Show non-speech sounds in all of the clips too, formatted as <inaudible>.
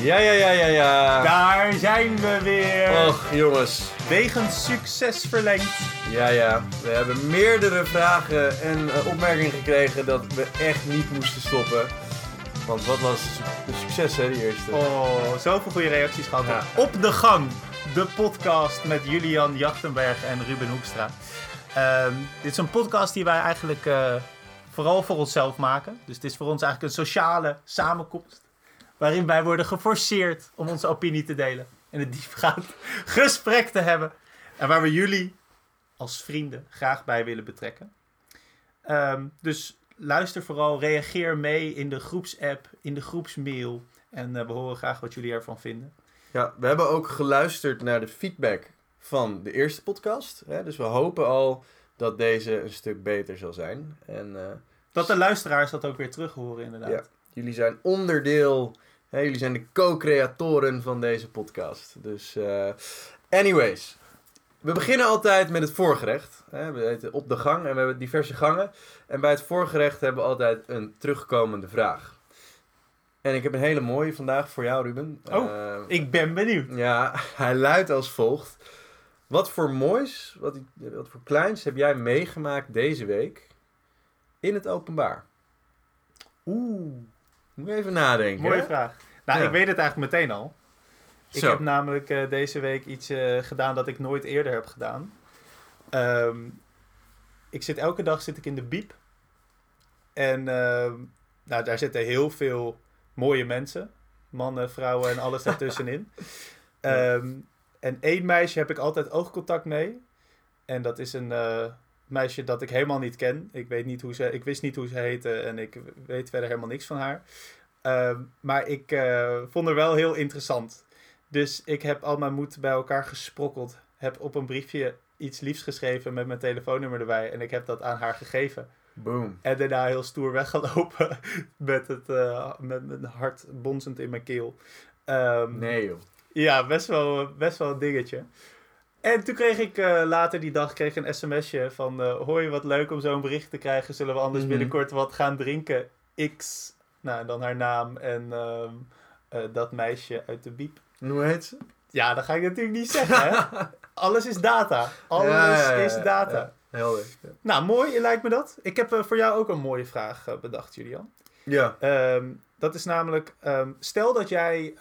Ja, ja, ja, ja, ja. Daar zijn we weer. Och, jongens. Wegens succes verlengd. Ja, ja. We hebben meerdere vragen en eh, opmerkingen gekregen dat we echt niet moesten stoppen. Want wat was een succes, hè, die eerste? Oh, zoveel goede reacties gehad. Ja. Op de gang. De podcast met Julian Jachtenberg en Ruben Hoekstra. Ehm, dit is een podcast die wij eigenlijk eh, vooral voor onszelf maken. Dus het is voor ons eigenlijk een sociale samenkomst. Waarin wij worden geforceerd om onze opinie te delen. En een diepgaand <laughs> gesprek te hebben. En waar we jullie als vrienden graag bij willen betrekken. Ehm, dus luister vooral, reageer mee in de groepsapp, in de groepsmail. En eh, we horen graag wat jullie ervan vinden. Ja, we hebben ook geluisterd naar de feedback van de eerste podcast. Hè? Dus we hopen al dat deze een stuk beter zal zijn. En eh, Dat de luisteraars dat ook weer terug horen, inderdaad. Ja. jullie zijn onderdeel, jullie zijn de co-creatoren van deze podcast. Dus, eh, anyways. We beginnen altijd met het voorgerecht. Hè? We heten op de gang en we hebben diverse gangen. En bij het voorgerecht hebben we altijd een terugkomende vraag. En ik heb een hele mooie vandaag voor jou, Ruben. Oh, Eh, Ik ben benieuwd. ja, <laughs> hij luidt als volgt. Wat voor moois, wat, wat voor kleins heb jij meegemaakt deze week in het openbaar? Oeh, Moet even nadenken. mooie hè? vraag. Nou, Ja. ik weet het eigenlijk meteen al. Ik Zo. heb namelijk eh, deze week iets eh, gedaan dat ik nooit eerder heb gedaan. Ehm, ik zit elke dag zit ik in de biep. En ehm, nou, daar zitten heel veel mooie mensen. Mannen, vrouwen en alles daartussenin. <laughs> Ehm, en één meisje heb ik altijd oogcontact mee. En dat is een eh, meisje dat ik helemaal niet ken. Ik, weet niet hoe ze, ik wist niet hoe ze heette en ik weet verder helemaal niks van haar. Ehm, maar ik eh, vond haar wel heel interessant. Dus ik heb al mijn moed bij elkaar gesprokkeld. Heb op een briefje iets liefs geschreven met mijn telefoonnummer erbij. En ik heb dat aan haar gegeven. Boom. En daarna heel stoer weggelopen. <laughs> met, het, eh, met mijn hart bonzend in mijn keel. Ehm, Nee joh. ja, best wel, best wel een dingetje. En toen kreeg ik eh, later die dag kreeg een sms'je van... eh hoi, wat leuk om zo'n bericht te krijgen. Zullen we anders Mhm. binnenkort wat gaan drinken? X, nou en dan haar naam en ehm, eh, dat meisje uit de biep. Hoe heet ze? Ja, dat ga ik natuurlijk niet zeggen, hè? <laughs> Alles is data. Alles Ja, ja, ja, is data. ja. Helder. Nou, mooi, lijkt me dat. Ik heb voor jou ook een mooie vraag bedacht, Julian. Ja. Ehm, dat is namelijk, ehm, stel dat jij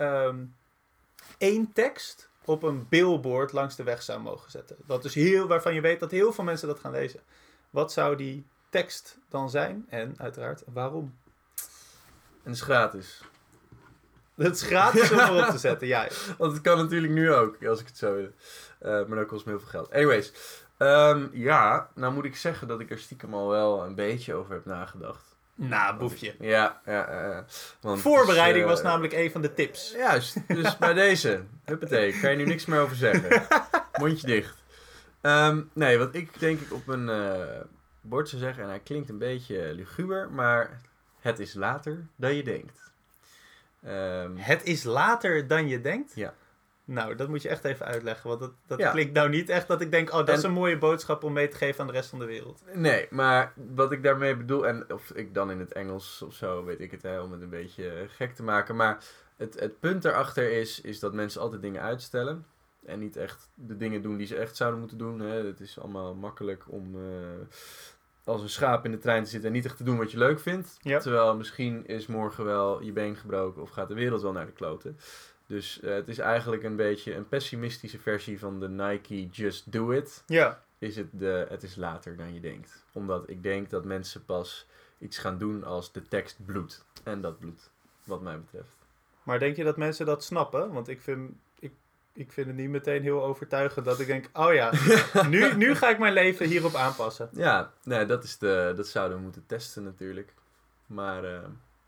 één tekst op een billboard langs de weg zou mogen zetten. Dat is heel, waarvan je weet dat heel veel mensen dat gaan lezen. Wat zou die tekst dan zijn? En uiteraard, waarom? En het is gratis. Het is gratis om erop te zetten, ja. <laughs> Want het kan natuurlijk nu ook, als ik het zou willen. Eh, maar dat kost me heel veel geld. Anyways. Ehm, ja, nou moet ik zeggen dat ik er stiekem al wel een beetje over heb nagedacht. Nou, boefje. Ja, ja. Want Voorbereiding is, eh, was namelijk een van de tips. Juist, dus bij <laughs> deze. Huppatee, kan je nu niks meer over zeggen. <laughs> Mondje dicht. Ehm, nee, wat ik denk ik op een eh, bord zou zeggen, en hij klinkt een beetje luguber, maar het is later dan je denkt. Ehm, Het is later dan je denkt? Ja. Nou, dat moet je echt even uitleggen. Want dat, dat Ja. klinkt nou niet echt dat ik denk... Oh, dat is En- een mooie boodschap om mee te geven aan de rest van de wereld. nee, maar wat ik daarmee bedoel, en of ik dan in het Engels of zo, weet ik het, hè, om het een beetje gek te maken, maar het, het punt daarachter is, is dat mensen altijd dingen uitstellen. En niet echt de dingen doen die ze echt zouden moeten doen. Hè. Het is allemaal makkelijk om eh, als een schaap in de trein te zitten en niet echt te doen wat je leuk vindt. Terwijl misschien is morgen wel je been gebroken of gaat de wereld wel naar de kloten. Dus eh, het is eigenlijk een beetje een pessimistische versie van de Nike Just Do It. Ja. Is het, de, het is later dan je denkt. Omdat ik denk dat mensen pas iets gaan doen als de tekst bloedt. En dat bloedt, wat mij betreft. Maar denk je dat mensen dat snappen? Want ik vind, ik, ik vind het niet meteen heel overtuigend dat ik denk... Oh ja, <laughs> nu, nu ga ik mijn leven hierop aanpassen. Ja, nee, dat, is de, dat zouden we moeten testen natuurlijk. Maar eh,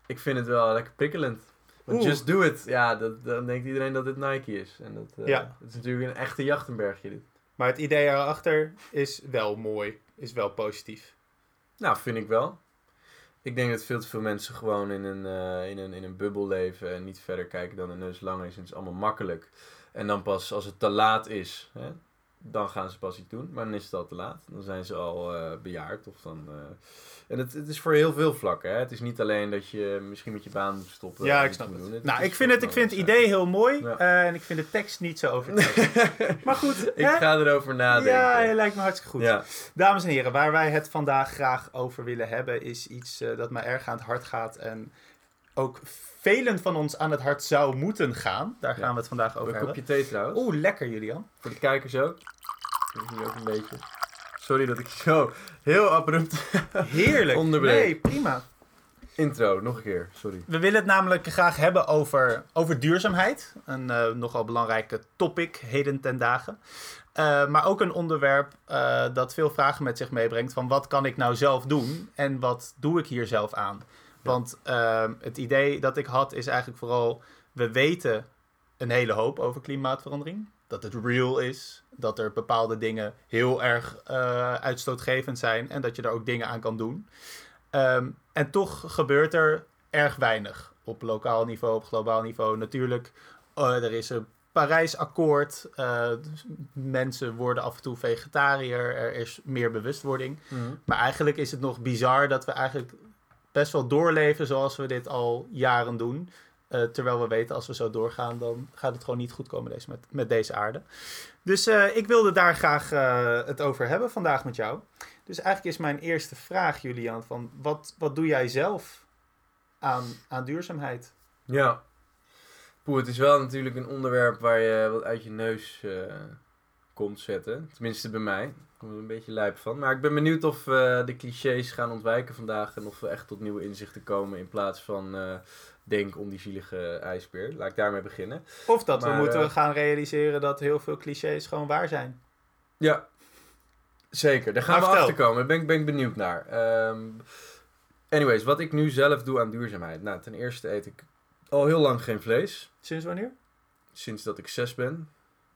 ik vind het wel lekker prikkelend. Want just do it. Ja, dat, dan denkt iedereen dat dit Nike is. En dat, eh, Ja. het is natuurlijk een echte Jachtenbergje dit. Maar het idee erachter is wel mooi. Is wel positief. Nou, vind ik wel. Ik denk dat veel te veel mensen gewoon in een, eh, in een, in een bubbel leven en niet verder kijken dan een neus lang is. En het is allemaal makkelijk. En dan pas als het te laat is, hè, dan gaan ze pas iets doen. Maar dan is het al te laat. Dan zijn ze al eh, bejaard. Of dan, eh, En het, het is voor heel veel vlakken. Hè? Het is niet alleen dat je misschien met je baan moet stoppen. Ja, ik snap het. doen. nou, ik vind het, ik vind het idee heel mooi. Ja. eh, en ik vind de tekst niet zo overtuigend. <laughs> maar goed, ik hè? ga erover nadenken. Ja, het lijkt me hartstikke goed. Ja. Dames en heren, waar wij het vandaag graag over willen hebben, is iets dat mij erg aan het hart gaat. En ook velen van ons aan het hart zou moeten gaan. Daar gaan Ja. we het vandaag over Een hebben. kopje thee trouwens. Oeh, lekker Julian. Voor de kijkers ook. Dat is nu ook een beetje. Sorry dat ik zo heel abrupt <laughs> Heerlijk. Onderbreek. Nee, prima. intro. Nog een keer, sorry. We willen het namelijk graag hebben over, over duurzaamheid. Een eh, nogal belangrijke topic heden ten dagen. Eh, maar ook een onderwerp eh, dat veel vragen met zich meebrengt van wat kan ik nou zelf doen en wat doe ik hier zelf aan? Want eh, het idee dat ik had is eigenlijk vooral, we weten een hele hoop over klimaatverandering. Dat het real is, dat er bepaalde dingen heel erg eh, uitstootgevend zijn en dat je daar ook dingen aan kan doen. Ehm, en toch gebeurt er erg weinig op lokaal niveau, op globaal niveau. Natuurlijk, eh, er is een Parijsakkoord. dus mensen worden af en toe vegetariër. Er is meer bewustwording. Maar eigenlijk is het nog bizar dat we eigenlijk best wel doorleven zoals we dit al jaren doen. Eh, terwijl we weten, als we zo doorgaan, dan gaat het gewoon niet goed komen deze, met, met deze aarde. Dus eh, ik wilde daar graag eh, het over hebben vandaag met jou. Dus eigenlijk is mijn eerste vraag, Julian, van wat, wat doe jij zelf aan, aan duurzaamheid? Ja. Poeh, het is wel natuurlijk een onderwerp waar je wat uit je neus komt zetten. Tenminste bij mij. Ik kom er een beetje lijp van. Maar ik ben benieuwd of we de clichés gaan ontwijken vandaag. En of we echt tot nieuwe inzichten komen. In plaats van eh, denk om die zielige ijsbeer. Laat ik daarmee beginnen. Of dat we moeten eh, gaan realiseren dat heel veel clichés gewoon waar zijn. Ja, zeker. Daar gaan Maar we achter komen. Daar ben, ik- ben ik benieuwd naar. Ehm, anyways, wat ik nu zelf doe aan duurzaamheid. Nou, ten eerste eet ik al heel lang geen vlees. Sinds wanneer? Sinds dat ik zes ben.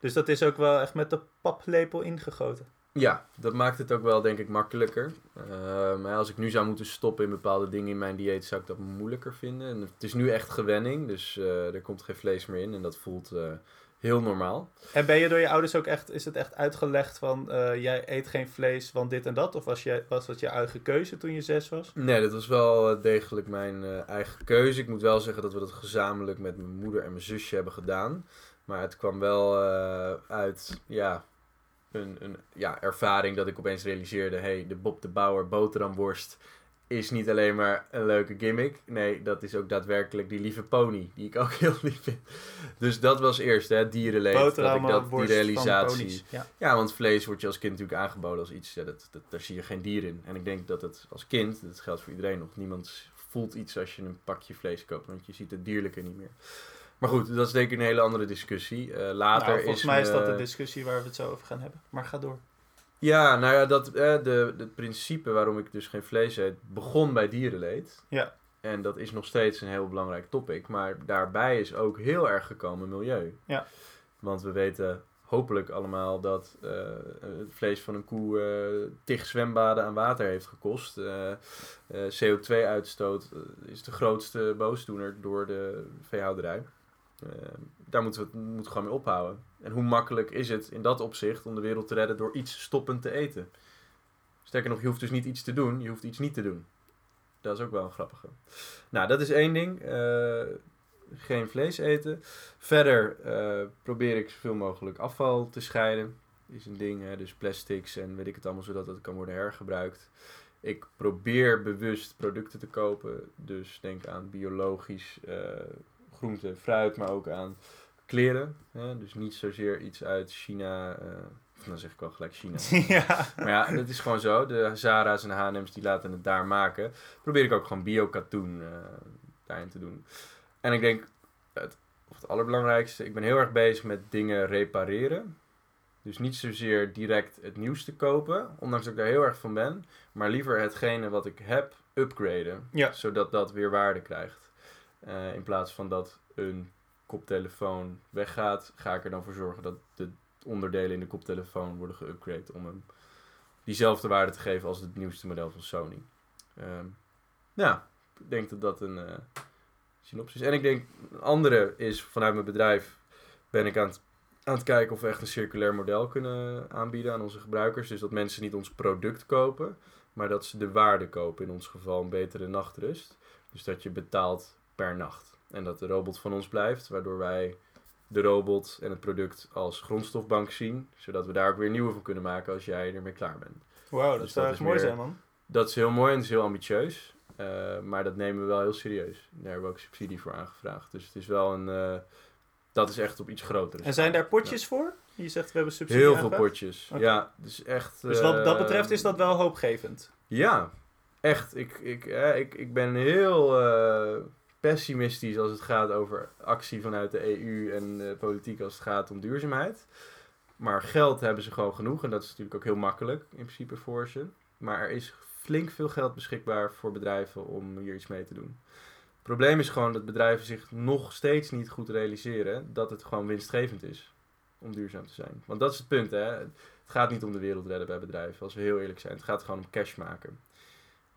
Dus dat is ook wel echt met de paplepel ingegoten. Ja, dat maakt het ook wel, denk ik, makkelijker. Ehm, maar als ik nu zou moeten stoppen in bepaalde dingen in mijn dieet, zou ik dat moeilijker vinden. En het is nu echt gewenning, dus eh, er komt geen vlees meer in. En dat voelt eh, heel normaal. En ben je door je ouders ook echt, is het echt uitgelegd van eh, jij eet geen vlees, want dit en dat? Of was, je, was dat je eigen keuze toen je zes was? Nee, dat was wel degelijk mijn eigen keuze. Ik moet wel zeggen dat we dat gezamenlijk met mijn moeder en mijn zusje hebben gedaan. Maar het kwam wel eh, uit, ja, een, een ja, ervaring dat ik opeens realiseerde... hey, de Bob de Bauer boterhamworst is niet alleen maar een leuke gimmick. Nee, dat is ook daadwerkelijk die lieve pony, die ik <laughs> ook heel lief vind. Dus dat was eerst, hè, dierenleed, dat ik dat, die realisatie... Ja. Ja, want vlees wordt je als kind natuurlijk aangeboden als iets, ja, dat, dat, daar zie je geen dier in. En ik denk dat het als kind, dat geldt voor iedereen nog, niemand voelt iets als je een pakje vlees koopt, want je ziet het dierlijke niet meer. Maar goed, dat is denk ik een hele andere discussie. Eh, later Nou, volgens is mij is dat de discussie waar we het zo over gaan hebben. Maar ga door. Ja, nou ja, dat, eh, de, het principe waarom ik dus geen vlees eet, begon bij dierenleed. Ja. En dat is nog steeds een heel belangrijk topic. Maar daarbij is ook heel erg gekomen milieu. Ja. Want we weten hopelijk allemaal dat eh, het vlees van een koe eh tig zwembaden aan water heeft gekost. Eh, eh, CO2-uitstoot eh, is de grootste boosdoener door de veehouderij. Eh, daar moeten we moeten gewoon mee ophouden. En hoe makkelijk is het in dat opzicht om de wereld te redden door iets stoppend te eten? Sterker nog, je hoeft dus niet iets te doen, je hoeft iets niet te doen. Dat is ook wel een grappige. Nou, dat is één ding. Eh, geen vlees eten. Verder eh, probeer ik zoveel mogelijk afval te scheiden. Is een ding, hè? dus plastics en weet ik het allemaal, zodat het kan worden hergebruikt. Ik probeer bewust producten te kopen. Dus denk aan biologisch eh, groente en fruit, maar ook aan kleren. Hè? Dus niet zozeer iets uit China. eh, of dan zeg ik wel gelijk China. <laughs> ja. Maar ja, dat is gewoon zo. De Zara's en de H&M's die laten het daar maken. Probeer ik ook gewoon bio-katoen eh, daarin te doen. En ik denk, het, of het allerbelangrijkste, ik ben heel erg bezig met dingen repareren. Dus niet zozeer direct het nieuwste kopen, ondanks dat ik daar heel erg van ben. Maar liever hetgene wat ik heb, upgraden. Ja. Zodat dat weer waarde krijgt. Eh, in plaats van dat een koptelefoon weggaat, ga ik er dan voor zorgen dat de onderdelen in de koptelefoon worden geüpgrade om hem diezelfde waarde te geven als het nieuwste model van Sony. Ja, ik denk dat dat een eh, synopsis is. En ik denk, een andere is vanuit mijn bedrijf ben ik aan het aan het kijken of we echt een circulair model kunnen aanbieden aan onze gebruikers. Dus dat mensen niet ons product kopen, maar dat ze de waarde kopen. In ons geval een betere nachtrust. Dus dat je betaalt per nacht. En dat de robot van ons blijft, waardoor wij de robot en het product als grondstofbank zien. Zodat we daar ook weer nieuwe van kunnen maken als jij ermee klaar bent. Wauw, dat Dus zou echt mooi meer- zijn, man. Dat is heel mooi en het is heel ambitieus. Eh, maar dat nemen we wel heel serieus. Daar hebben we ook subsidie voor aangevraagd. Dus het is wel een... eh, dat is echt op iets groter. En zijn daar potjes voor? Je zegt we hebben subsidie Heel veel potjes. Ja, dus echt... Dus wat dat eh, betreft is dat wel hoopgevend. Ja, echt. Ik, ik, eh, ik, ik ben heel pessimistisch als het gaat over actie vanuit de EU en de politiek als het gaat om duurzaamheid. Maar geld hebben ze gewoon genoeg en dat is natuurlijk ook heel makkelijk in principe voor ze. Maar er is flink veel geld beschikbaar voor bedrijven om hier iets mee te doen. Het probleem is gewoon dat bedrijven zich nog steeds niet goed realiseren dat het gewoon winstgevend is om duurzaam te zijn. Want dat is het punt, hè. Het gaat niet om de wereld redden bij bedrijven, als we heel eerlijk zijn. Het gaat gewoon om cash maken.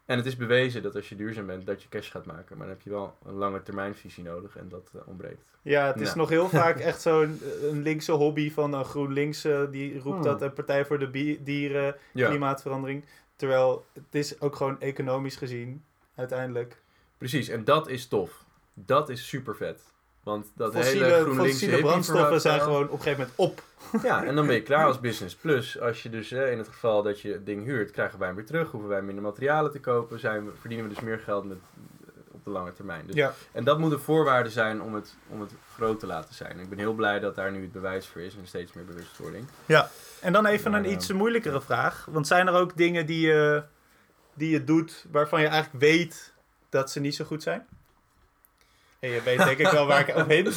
En het is bewezen dat als je duurzaam bent, dat je cash gaat maken. Maar dan heb je wel een lange termijnvisie nodig en dat eh, ontbreekt. Ja, het is Ja. nog heel <laughs> vaak echt zo'n eh, linkse hobby van een GroenLinks. eh, die roept Hmm. dat een Partij voor de Dieren, Ja, klimaatverandering. Terwijl het is ook gewoon economisch gezien uiteindelijk. precies. En dat is tof. Dat is super vet. Want dat hele Fossiele, GroenLinks fossiele brandstoffen zijn gewoon op een gegeven moment op. Ja, en dan ben je klaar <laughs> als business. Plus, als je dus in het geval dat je het ding huurt, krijgen wij hem weer terug. Hoeven wij minder materialen te kopen. Zijn we, verdienen we dus meer geld met, eh, op de lange termijn. Dus, Ja. En dat moet een voorwaarde zijn om het, om het groot te laten zijn. Ik ben heel blij dat daar nu het bewijs voor is en steeds meer bewustwording. En dan even Maar, een eh, iets moeilijkere vraag. Want zijn er ook dingen die je, die je doet waarvan je eigenlijk weet dat ze niet zo goed zijn? En je weet denk ik wel waar ik op heen. <laughs>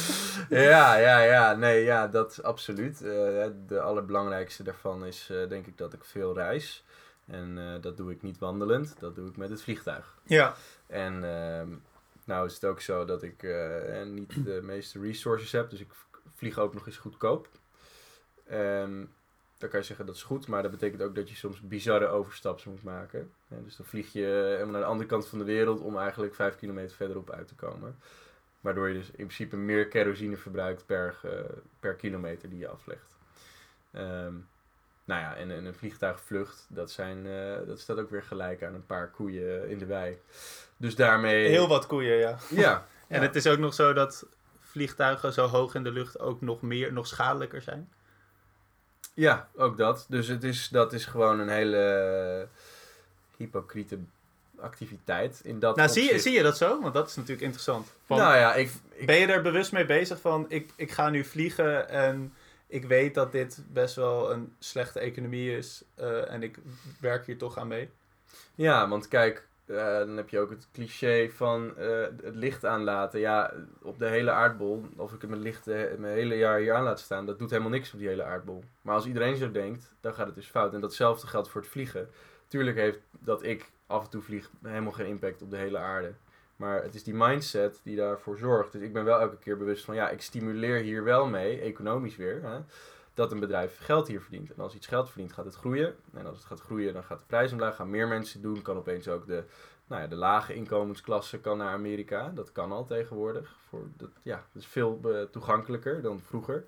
Ja, ja, ja. Nee, ja, dat is absoluut. Eh, de allerbelangrijkste daarvan is eh, denk ik dat ik veel reis. En eh, dat doe ik niet wandelend, dat doe ik met het vliegtuig. Ja. En ehm, nou is het ook zo dat ik niet de meeste resources heb, dus ik vlieg ook nog eens goedkoop. Ehm dan kan je zeggen dat is goed, maar dat betekent ook dat je soms bizarre overstaps moet maken. Ja, dus dan vlieg je helemaal naar de andere kant van de wereld om eigenlijk vijf kilometer verderop uit te komen. Waardoor je dus in principe meer kerosine verbruikt per, ge- per kilometer die je aflegt. Ehm, nou ja, en, en een vliegtuigvlucht, dat, zijn, eh, dat staat ook weer gelijk aan een paar koeien in de wei. Dus daarmee... Heel wat koeien, ja. Ja. <laughs> En ja. het is ook nog zo dat vliegtuigen zo hoog in de lucht ook nog meer, nog schadelijker zijn. Ja, ook dat. Dus het is, dat is gewoon een hele hypocriete activiteit in dat Nou, zie je, zie je dat zo? Want dat is natuurlijk interessant. Van, Nou ja, ik... ik Ben je er bewust mee bezig van, ik, ik ga nu vliegen en ik weet dat dit best wel een slechte economie is eh, en ik werk hier toch aan mee? Ja, want kijk, eh, dan heb je ook het cliché van eh, het licht aanlaten. Ja, op de hele aardbol, of ik het mijn licht mijn hele jaar hier aan laat staan, dat doet helemaal niks op die hele aardbol. Maar als iedereen zo denkt, dan gaat het dus fout. En datzelfde geldt voor het vliegen. Tuurlijk heeft dat ik af en toe vlieg helemaal geen impact op de hele aarde. Maar het is die mindset die daarvoor zorgt. Dus ik ben wel elke keer bewust van, ja, ik stimuleer hier wel mee, economisch weer, hè, dat een bedrijf geld hier verdient. En als iets geld verdient, gaat het groeien. En als het gaat groeien, dan gaat de prijs omlaag, gaan meer mensen doen. Kan opeens ook de, nou ja, de lage inkomensklasse kan naar Amerika. Dat kan al tegenwoordig. Voor dat, ja, dat is veel eh, toegankelijker dan vroeger.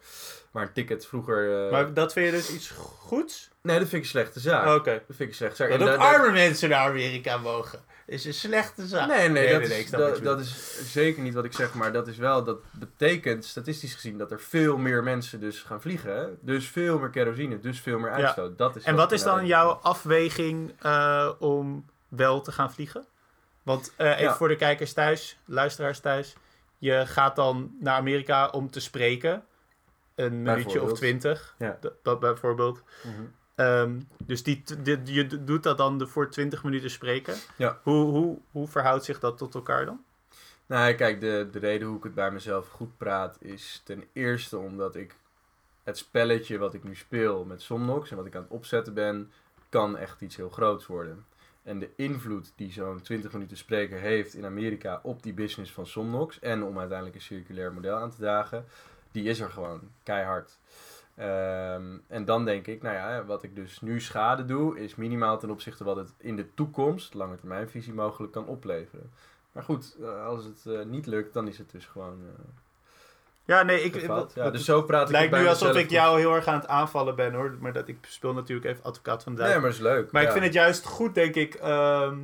Maar een ticket vroeger... eh, Maar dat vind je dus iets goeds? Nee, dat vind ik een slechte zaak. Oké. Dat vind ik een slechte zaak. Dat En ook arme mensen naar Amerika mogen. Is een slechte zaak. Nee, nee, dat, is, dat, is zeker niet wat ik zeg, maar dat is wel, dat betekent statistisch gezien dat er veel meer mensen dus gaan vliegen. hè. Dus veel meer kerosine, dus veel meer uitstoot. Dat is En wat is nou dan jouw afweging eh, om wel te gaan vliegen? Want eh, even Ja. voor de kijkers thuis, luisteraars thuis. Je gaat dan naar Amerika om te spreken. Een minuutje of twintig. Ja. Dat, bijvoorbeeld. Mhm. Ehm, dus die, je doet dat dan voor 20 minuten spreken. Ja. Hoe, hoe, hoe verhoudt zich dat tot elkaar dan? Nou, kijk, de, de reden hoe ik het bij mezelf goed praat is ten eerste omdat ik het spelletje wat ik nu speel met Somnox en wat ik aan het opzetten ben, kan echt iets heel groots worden. En de invloed die zo'n 20 minuten spreker heeft in Amerika op die business van Somnox en om uiteindelijk een circulair model aan te dragen, die is er gewoon keihard. Ehm, en dan denk ik, nou ja, wat ik dus nu schade doe, is minimaal ten opzichte wat het in de toekomst, lange termijnvisie, mogelijk kan opleveren. Maar goed, eh, als het eh, niet lukt, dan is het dus gewoon. eh, Ja, nee, ik, gevat. Ja, het dus zo praat ik lijkt nu alsof ik jou heel erg aan het aanvallen ben hoor. Maar dat, ik speel natuurlijk even advocaat van de Nee, maar is leuk. Maar ja. ik vind het juist goed, denk ik. ehm,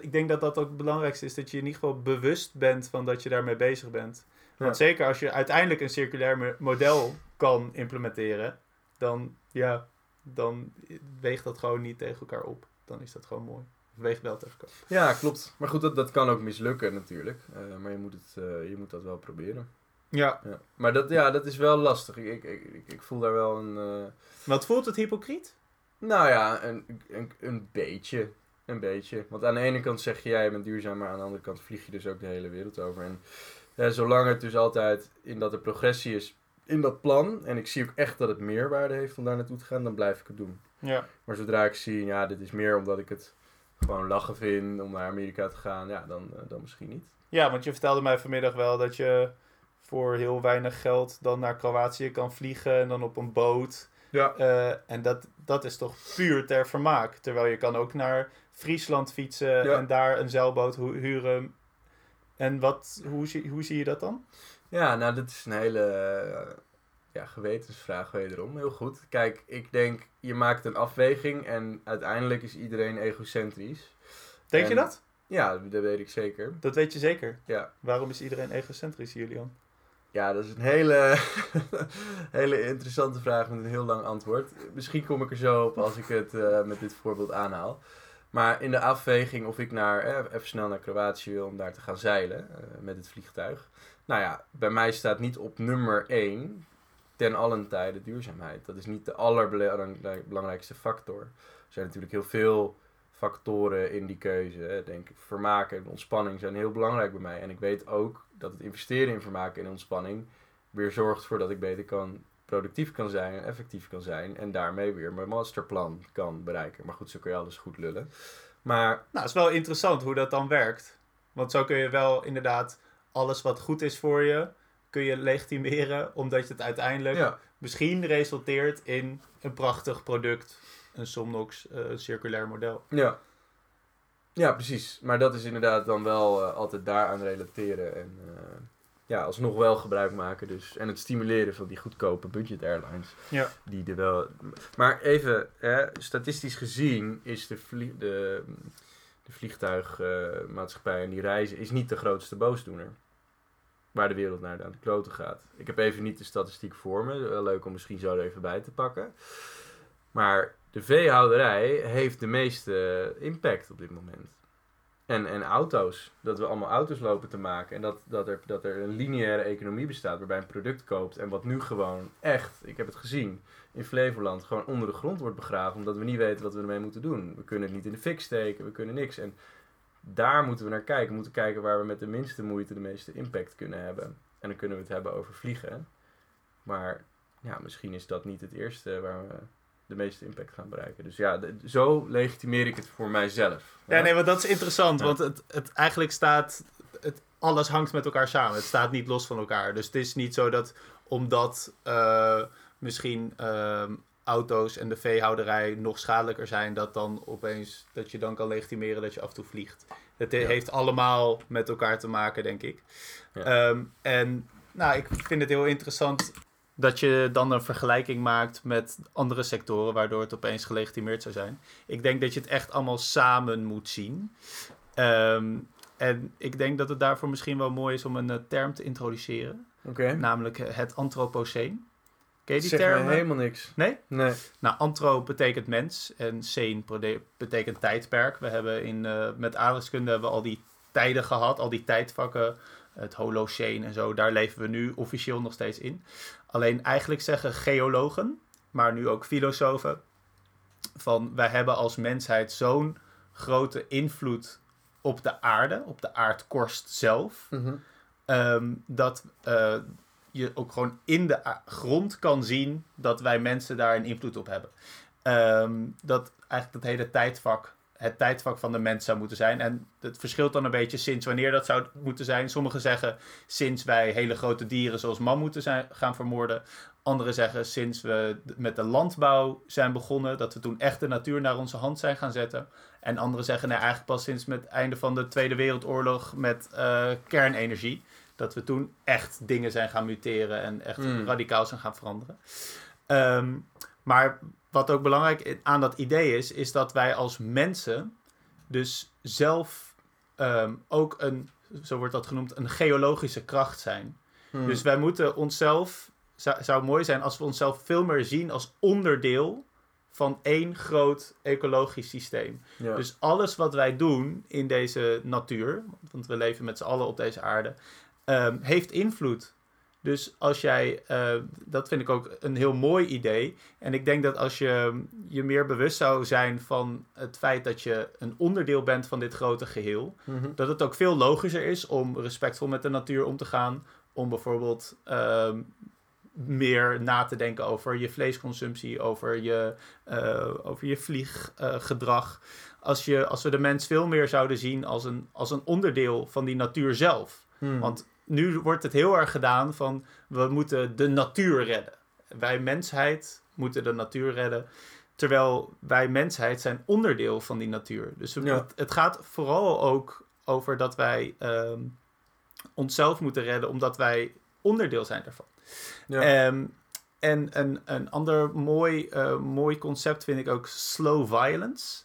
ik denk dat dat ook het belangrijkste is. Dat je in ieder geval bewust bent van dat je daarmee bezig bent. Want Ja. zeker als je uiteindelijk een circulair mo- model kan implementeren. Dan, ja, dan weegt dat gewoon niet tegen elkaar op. Dan is dat gewoon mooi. Weegt wel tegen elkaar op. Ja, klopt. Maar goed, dat, dat kan ook mislukken natuurlijk. Eh, maar je moet, het, eh, je moet dat wel proberen. Ja. Ja. Maar dat, ja, dat is wel lastig. Ik, ik, ik, voel daar wel een... eh, Wat voelt het hypocriet? Nou ja, een, een, een beetje. Een beetje. Want aan de ene kant zeg je, ja, je bent duurzaam, maar aan de andere kant vlieg je dus ook de hele wereld over. En ja, zolang het dus altijd in dat er progressie is in dat plan, en ik zie ook echt dat het meerwaarde heeft om daar naartoe te gaan, dan blijf ik het doen. Ja. Maar zodra ik zie, ja, dit is meer omdat ik het gewoon lachen vind om naar Amerika te gaan, ja, dan, eh, dan misschien niet. Ja, want je vertelde mij vanmiddag wel dat je voor heel weinig geld dan naar Kroatië kan vliegen en dan op een boot. Ja. Eh, en dat, dat is toch puur ter vermaak. Terwijl je kan ook naar Friesland fietsen Ja. en daar een zeilboot hu- huren. En wat, hoe, zie, hoe zie je dat dan? Ja, nou, dit is een hele eh, ja, gewetensvraag wederom. Heel goed. Kijk, ik denk, je maakt een afweging en uiteindelijk is iedereen egocentrisch. Denk je dat? Ja, dat weet ik zeker. Dat weet je zeker. Ja, Waarom is iedereen egocentrisch, Julian? Ja dat is een hele, <laughs> hele interessante vraag met een heel lang antwoord. Misschien kom ik er zo op als ik het eh, met dit voorbeeld aanhaal. Maar in de afweging of ik naar, eh, even snel naar Kroatië wil om daar te gaan zeilen eh, met het vliegtuig. Nou ja, bij mij staat niet op nummer 1 ten allen tijde duurzaamheid. Dat is niet de allerbelangrijkste factor. Er zijn natuurlijk heel veel factoren in die keuze. Hè. Denk vermaak en ontspanning zijn heel belangrijk bij mij. En ik weet ook dat het investeren in vermaak en ontspanning weer zorgt voor dat ik beter kan, productief kan zijn en effectief kan zijn. En daarmee weer mijn masterplan kan bereiken. Maar goed, zo kun je alles goed lullen. Maar Nou, het is wel interessant hoe dat dan werkt. Want zo kun je wel inderdaad alles wat goed is voor je, kun je legitimeren, omdat het uiteindelijk ja, misschien resulteert in een prachtig product, een Somnox eh, circulair model. ja. ja, precies. Maar dat is inderdaad dan wel eh, altijd daaraan relateren. En eh, ja, alsnog wel gebruik maken. Dus. En het stimuleren van die goedkope budget airlines. Ja. Die er wel... Maar even, hè, statistisch gezien is de, vlie- de, de vliegtuigmaatschappij en die reizen is niet de grootste boosdoener. Waar de wereld naar aan de kloten gaat. Ik heb even niet de statistiek voor me. Wel leuk om misschien zo er even bij te pakken. Maar de veehouderij heeft de meeste impact op dit moment. En, en auto's. Dat we allemaal auto's lopen te maken. En dat, dat, er, dat er een lineaire economie bestaat waarbij een product koopt. En wat nu gewoon echt, ik heb het gezien, in Flevoland gewoon onder de grond wordt begraven. Omdat we niet weten wat we ermee moeten doen. We kunnen het niet in de fik steken, we kunnen niks. En daar moeten we naar kijken. We moeten kijken waar we met de minste moeite de meeste impact kunnen hebben. En dan kunnen we het hebben over vliegen. Maar ja, misschien is dat niet het eerste waar we de meeste impact gaan bereiken. Dus ja, de- zo legitimeer ik het voor mijzelf. Ja, nee, want dat is interessant, Ja. want het, het eigenlijk staat, het, alles hangt met elkaar samen. Het staat niet los van elkaar. Dus het is niet zo dat omdat eh, misschien ehm, auto's en de veehouderij nog schadelijker zijn, dat dan opeens, dat je dan kan legitimeren dat je af en toe vliegt. Het Ja. heeft allemaal met elkaar te maken, denk ik. Ehm, en nou, ik vind het heel interessant dat je dan een vergelijking maakt met andere sectoren, waardoor het opeens gelegitimeerd zou zijn. Ik denk dat je het echt allemaal samen moet zien. Ehm, en ik denk dat het daarvoor misschien wel mooi is om een eh, term te introduceren, namelijk eh, het antropoceen. Ken je die term? helemaal niks. Nee? Nee. Nou, antro betekent mens en prode- betekent tijdperk. We hebben in, eh, met aardrijkskunde hebben we al die tijden gehad, al die tijdvakken, het Holocene en zo. Daar leven we nu officieel nog steeds in. Alleen eigenlijk zeggen geologen, maar nu ook filosofen, van wij hebben als mensheid zo'n grote invloed op de aarde, op de aardkorst zelf, Mhm. Ehm, dat eh, je ook gewoon in de grond kan zien dat wij mensen daar een invloed op hebben. Ehm, dat eigenlijk dat hele tijdvak het tijdvak van de mens zou moeten zijn. En het verschilt dan een beetje sinds wanneer dat zou moeten zijn. Sommigen zeggen sinds wij hele grote dieren zoals mammoeten zijn gaan vermoorden. Anderen zeggen sinds we met de landbouw zijn begonnen, dat we toen echt de natuur naar onze hand zijn gaan zetten. En anderen zeggen nee, eigenlijk pas sinds met het einde van de Tweede Wereldoorlog met eh, kernenergie. dat we toen echt dingen zijn gaan muteren en echt Mm. radicaal zijn gaan veranderen. Ehm, maar wat ook belangrijk aan dat idee is, is dat wij als mensen dus zelf ehm, ook een, zo wordt dat genoemd, een geologische kracht zijn. Hmm. Dus wij moeten onszelf, zou, zou mooi zijn als we onszelf veel meer zien als onderdeel van één groot ecologisch systeem. ja. Dus alles wat wij doen in deze natuur, want we leven met z'n allen op deze aarde, ehm, heeft invloed. Dus als jij, eh, dat vind ik ook een heel mooi idee. En ik denk dat als je je meer bewust zou zijn van het feit dat je een onderdeel bent van dit grote geheel, Mhm. dat het ook veel logischer is om respectvol met de natuur om te gaan. Om bijvoorbeeld ehm, meer na te denken over je vleesconsumptie, over je, eh, over je vlieggedrag. als, je, als we de mens veel meer zouden zien als een, als een onderdeel van die natuur zelf. Hmm. Want nu wordt het heel erg gedaan van we moeten de natuur redden. Wij mensheid moeten de natuur redden. Terwijl wij mensheid zijn onderdeel van die natuur. Dus Ja. het, het gaat vooral ook over dat wij ehm, onszelf moeten redden omdat wij onderdeel zijn daarvan. ja. Ehm, en een, een ander mooi, eh, mooi concept vind ik ook slow violence.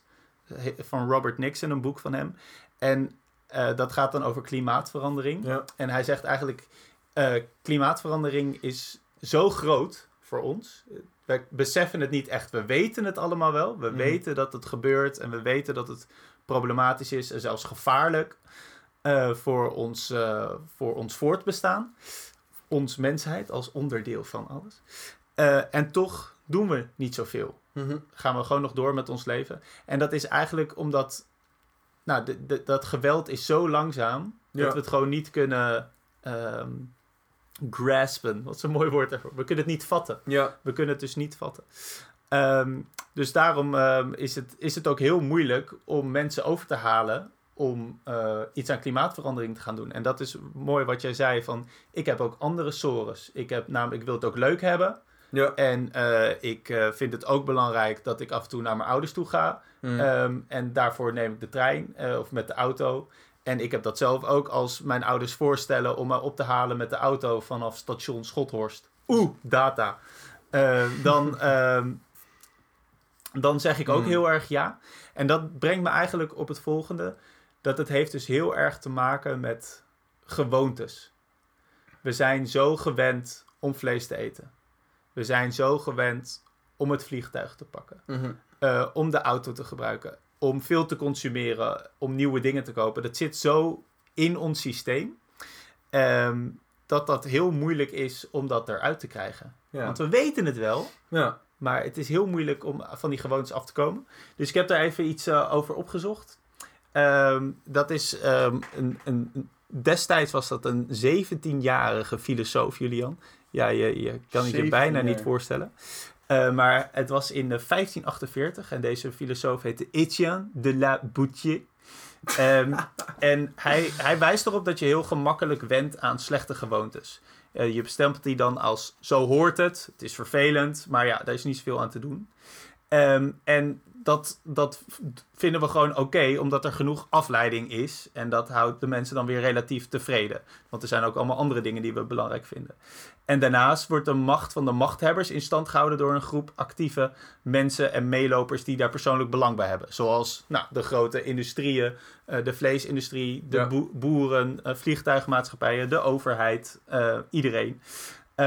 Van Robert Nixon, een boek van hem. En eh, dat gaat dan over klimaatverandering. ja. En hij zegt eigenlijk, eh, klimaatverandering is zo groot voor ons. We beseffen het niet echt. We weten het allemaal wel. We Mhm. weten dat het gebeurt en we weten dat het problematisch is en zelfs gevaarlijk eh, voor, ons, voor ons voortbestaan. Ons mensheid als onderdeel van alles. En toch doen we niet zoveel Mhm. gaan we gewoon nog door met ons leven. En dat is eigenlijk omdat nou, de, de- dat geweld is zo langzaam Ja. dat we het gewoon niet kunnen ehm, graspen. Wat is een mooi woord daarvoor. We kunnen het niet vatten. ja. We kunnen het dus niet vatten. Ehm, dus daarom ehm, is, het, is het ook heel moeilijk om mensen over te halen om eh, iets aan klimaatverandering te gaan doen. En dat is mooi wat jij zei van, ik heb ook andere sores. Ik, heb, namelijk, ik wil het ook leuk hebben. Ja. En eh, ik eh, vind het ook belangrijk dat ik af en toe naar mijn ouders toe ga. Hmm. Ehm, en daarvoor neem ik de trein eh, of met de auto. En ik heb dat zelf ook als mijn ouders voorstellen om mij op te halen met de auto vanaf station Schothorst. Oeh, data. Eh, dan, <laughs> ehm, dan zeg ik ook Hmm. heel erg ja. En dat brengt me eigenlijk op het volgende. Dat het heeft dus heel erg te maken met gewoontes. We zijn zo gewend om vlees te eten. We zijn zo gewend om het vliegtuig te pakken. Mhm. eh, om de auto te gebruiken. Om veel te consumeren. Om nieuwe dingen te kopen. Dat zit zo in ons systeem. ehm, dat dat heel moeilijk is om dat eruit te krijgen. ja. Want we weten het wel. ja. Maar het is heel moeilijk om van die gewoontes af te komen. Dus ik heb daar even iets eh, over opgezocht. Ehm, dat is ehm, een, een- destijds was dat een 17-jarige filosoof, Julian. Ja, je, je kan het je 17 bijna niet voorstellen. Eh, maar het was in eh, 1548 en deze filosoof heette Etienne de la Boutier. Ehm, <laughs> en hij, hij wijst erop dat je heel gemakkelijk wendt aan slechte gewoontes. Eh, je bestempelt die dan als zo hoort het, het is vervelend, maar ja, daar is niet zoveel aan te doen. Ehm, en dat, dat vinden we gewoon oké, omdat er genoeg afleiding is. En dat houdt de mensen dan weer relatief tevreden. Want er zijn ook allemaal andere dingen die we belangrijk vinden. En daarnaast wordt de macht van de machthebbers in stand gehouden door een groep actieve mensen en meelopers die daar persoonlijk belang bij hebben. Zoals nou, de grote industrieën, eh, de vleesindustrie, de Ja. boeren, eh, vliegtuigmaatschappijen, de overheid, eh, iedereen.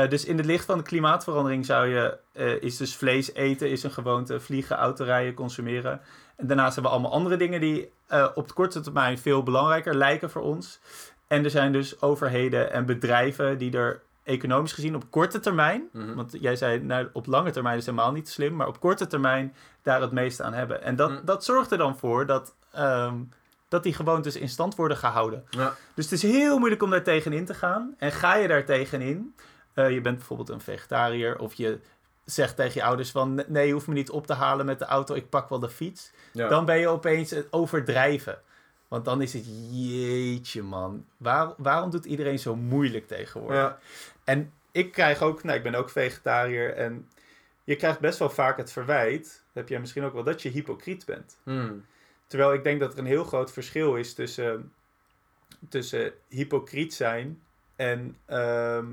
Dus in het licht van de klimaatverandering zou je, is dus vlees eten is een gewoonte, vliegen, autorijden, consumeren. En daarnaast hebben we allemaal andere dingen die op de korte termijn veel belangrijker lijken voor ons. En er zijn dus overheden en bedrijven die er economisch gezien op korte termijn, Mhm. want jij zei nou, op lange termijn is helemaal niet slim, maar op korte termijn daar het meeste aan hebben. En dat, Mm. dat zorgt er dan voor dat, ehm, dat die gewoontes in stand worden gehouden. Ja. Dus het is heel moeilijk om daar tegenin te gaan. En ga je daar tegenin, eh, je bent bijvoorbeeld een vegetariër of je zegt tegen je ouders van nee, je hoeft me niet op te halen met de auto, ik pak wel de fiets. Ja. Dan ben je opeens het overdrijven. Want dan is het jeetje man, waar, waarom doet iedereen zo moeilijk tegenwoordig? Ja. En ik krijg ook, nou ik ben ook vegetariër en je krijgt best wel vaak het verwijt, heb jij misschien ook wel, dat je hypocriet bent. Hmm. Terwijl ik denk dat er een heel groot verschil is tussen, tussen hypocriet zijn en, ehm,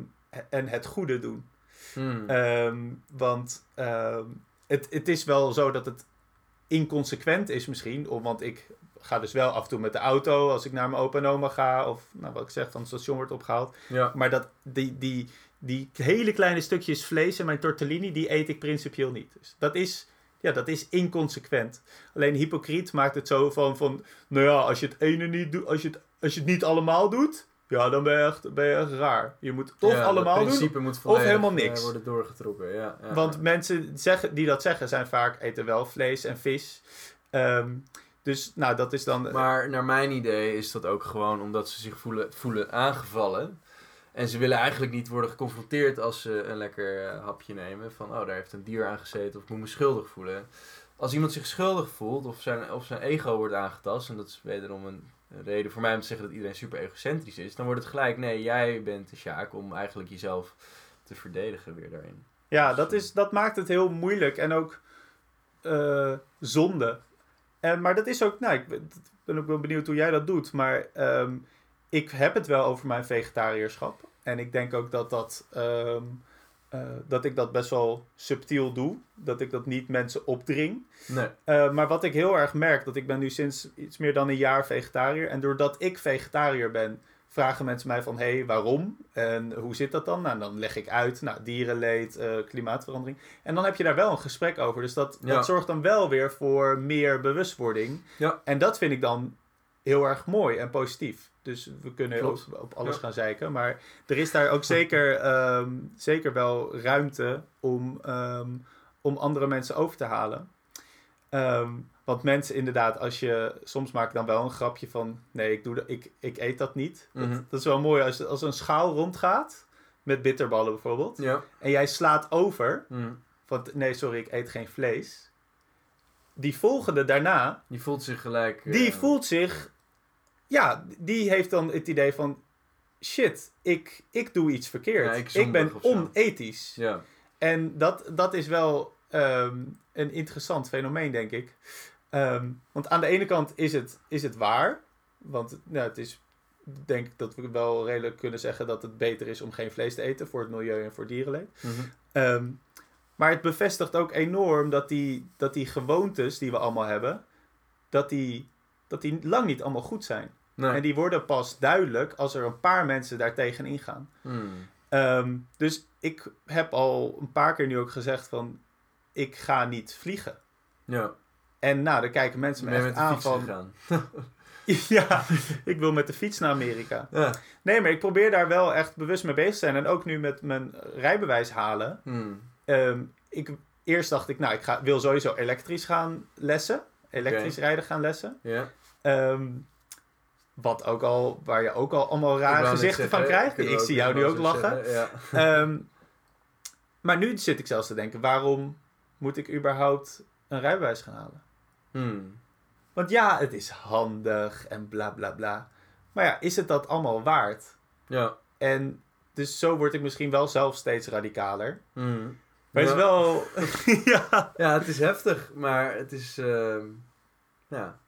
en het goede doen. Hmm. Ehm, want ehm, het, het is wel zo dat het inconsequent is misschien. Want ik ga dus wel af en toe met de auto als ik naar mijn opa en oma ga. Of nou, wat ik zeg, van het station wordt opgehaald. ja. Maar dat, die, die, die hele kleine stukjes vlees in mijn tortellini, die eet ik principieel niet. Dus dat is, ja, dat is inconsequent. Alleen hypocriet maakt het zo van, van nou ja, als je het ene niet doet, als je het, als je het niet allemaal doet, ja, dan ben je echt, ben je echt raar. Je moet of Ja, allemaal doen, moet volledig, helemaal eh, niks. worden doorgetrokken. Ja, ja, want mensen zeggen, die dat zeggen zijn vaak eten wel vlees en vis. Ehm, dus nou, dat is dan... Maar naar mijn idee is dat ook gewoon omdat ze zich voelen, voelen aangevallen. En ze willen eigenlijk niet worden geconfronteerd als ze een lekker eh, hapje nemen. Van, oh, daar heeft een dier aan gezeten of ik moet me schuldig voelen. Als iemand zich schuldig voelt of zijn, of zijn ego wordt aangetast... en dat is wederom een reden voor mij om te zeggen dat iedereen super egocentrisch is... dan wordt het gelijk, nee, jij bent de Sjaak om eigenlijk jezelf te verdedigen weer daarin. Ja, dat, is, dat maakt het heel moeilijk en ook eh, zonde. En, maar dat is ook, nou, ik ben, ben ook wel benieuwd hoe jij dat doet. Maar ehm, ik heb het wel over mijn vegetariërschap. En ik denk ook dat, dat, ehm, eh, dat ik dat best wel subtiel doe. Dat ik dat niet mensen opdring. Nee. Eh, maar wat ik heel erg merk, dat ik ben nu sinds iets meer dan een jaar vegetariër. En doordat ik vegetariër ben, vragen mensen mij van, hé, hey, waarom? En hoe zit dat dan? Nou, dan leg ik uit, nou, dierenleed, eh, klimaatverandering. En dan heb je daar wel een gesprek over. Dus dat, Ja. dat zorgt dan wel weer voor meer bewustwording. Ja. En dat vind ik dan heel erg mooi en positief. Dus we kunnen op, alles Ja. gaan zeiken. Maar er is daar ook zeker, <laughs> ehm, zeker wel ruimte om, ehm, om andere mensen over te halen. Ehm, want mensen inderdaad, als je soms maak ik dan wel een grapje van nee, ik, doe dat, ik, ik eet dat niet. Mhm. dat, dat is wel mooi als, als een schaal rondgaat, met bitterballen bijvoorbeeld, Ja. en jij slaat over, Mhm. van nee, sorry, ik eet geen vlees. Die volgende daarna, Die voelt zich gelijk... eh, die voelt zich, ja, die heeft dan het idee van shit, ik, ik doe iets verkeerd. Ja, ik ik, ben onethisch. Ja. En dat, dat is wel ehm, een interessant fenomeen, denk ik. Ehm, want aan de ene kant is het, is het waar. Want nou, het is, denk ik dat we wel redelijk kunnen zeggen dat het beter is om geen vlees te eten voor het milieu en voor dierenleed. Mhm. Ehm, maar het bevestigt ook enorm dat die, dat die gewoontes die we allemaal hebben, dat die, dat die lang niet allemaal goed zijn. Nee. En die worden pas duidelijk als er een paar mensen daartegen ingaan. Hmm. Dus ik heb al een paar keer nu ook gezegd van, ik ga niet vliegen. Ja. En nou, dan kijken mensen me echt aan van, <laughs> ja, ik wil met de fiets naar Amerika. Ja. Nee, maar ik probeer daar wel echt bewust mee bezig te zijn. En ook nu met mijn rijbewijs halen. Hmm. Ehm, ik, eerst dacht ik, nou, ik ga, wil sowieso elektrisch gaan lessen. Elektrisch rijden gaan lessen. Ja. Ehm, wat ook al, waar je ook al allemaal rare gezichten van krijgt. Ik zie jou nu ook lachen. zeggen, Ja. Ehm, maar nu zit ik zelfs te denken, waarom moet ik überhaupt een rijbewijs gaan halen? Hmm. Want ja, het is handig en bla bla bla. Maar ja, is het dat allemaal waard? Ja. En dus zo word ik misschien wel zelf steeds radicaler. Hmm. Maar het is wel... <laughs> ja. Ja, het is heftig, maar het is. ehm, ja.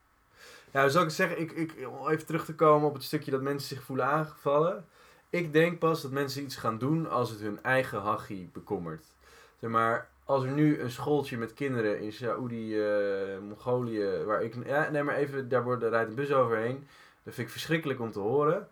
Ja, zou ik zeggen, ik, ik, om even terug te komen op het stukje dat mensen zich voelen aangevallen. Ik denk pas dat mensen iets gaan doen als het hun eigen hachie bekommert. Zeg maar, als er nu een schooltje met kinderen in Saoedi, eh Mongolië, waar ik. Ja, nee, maar even, daar wordt, daar rijdt een bus overheen. Dat vind ik verschrikkelijk om te horen.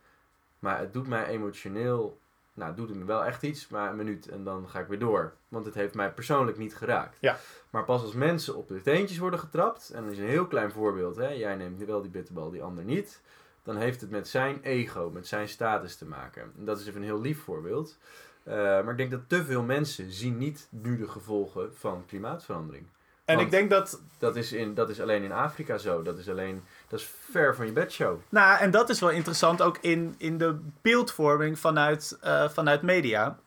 Maar het doet mij emotioneel. Nou, het doet het me wel echt iets, maar een minuut en dan ga ik weer door. Want het heeft mij persoonlijk niet geraakt. Ja. Maar pas als mensen op de teentjes worden getrapt, en dat is een heel klein voorbeeld, hè, jij neemt wel die bitterbal, die ander niet, dan heeft het met zijn ego, met zijn status te maken. En dat is even een heel lief voorbeeld. Eh, maar ik denk dat te veel mensen zien niet nu de gevolgen van klimaatverandering. En Want- ik denk dat... Dat is, in, dat is alleen in Afrika zo. Dat is alleen, dat is ver van je bedshow. Nou, en dat is wel interessant ook in, in de beeldvorming vanuit, eh, vanuit media.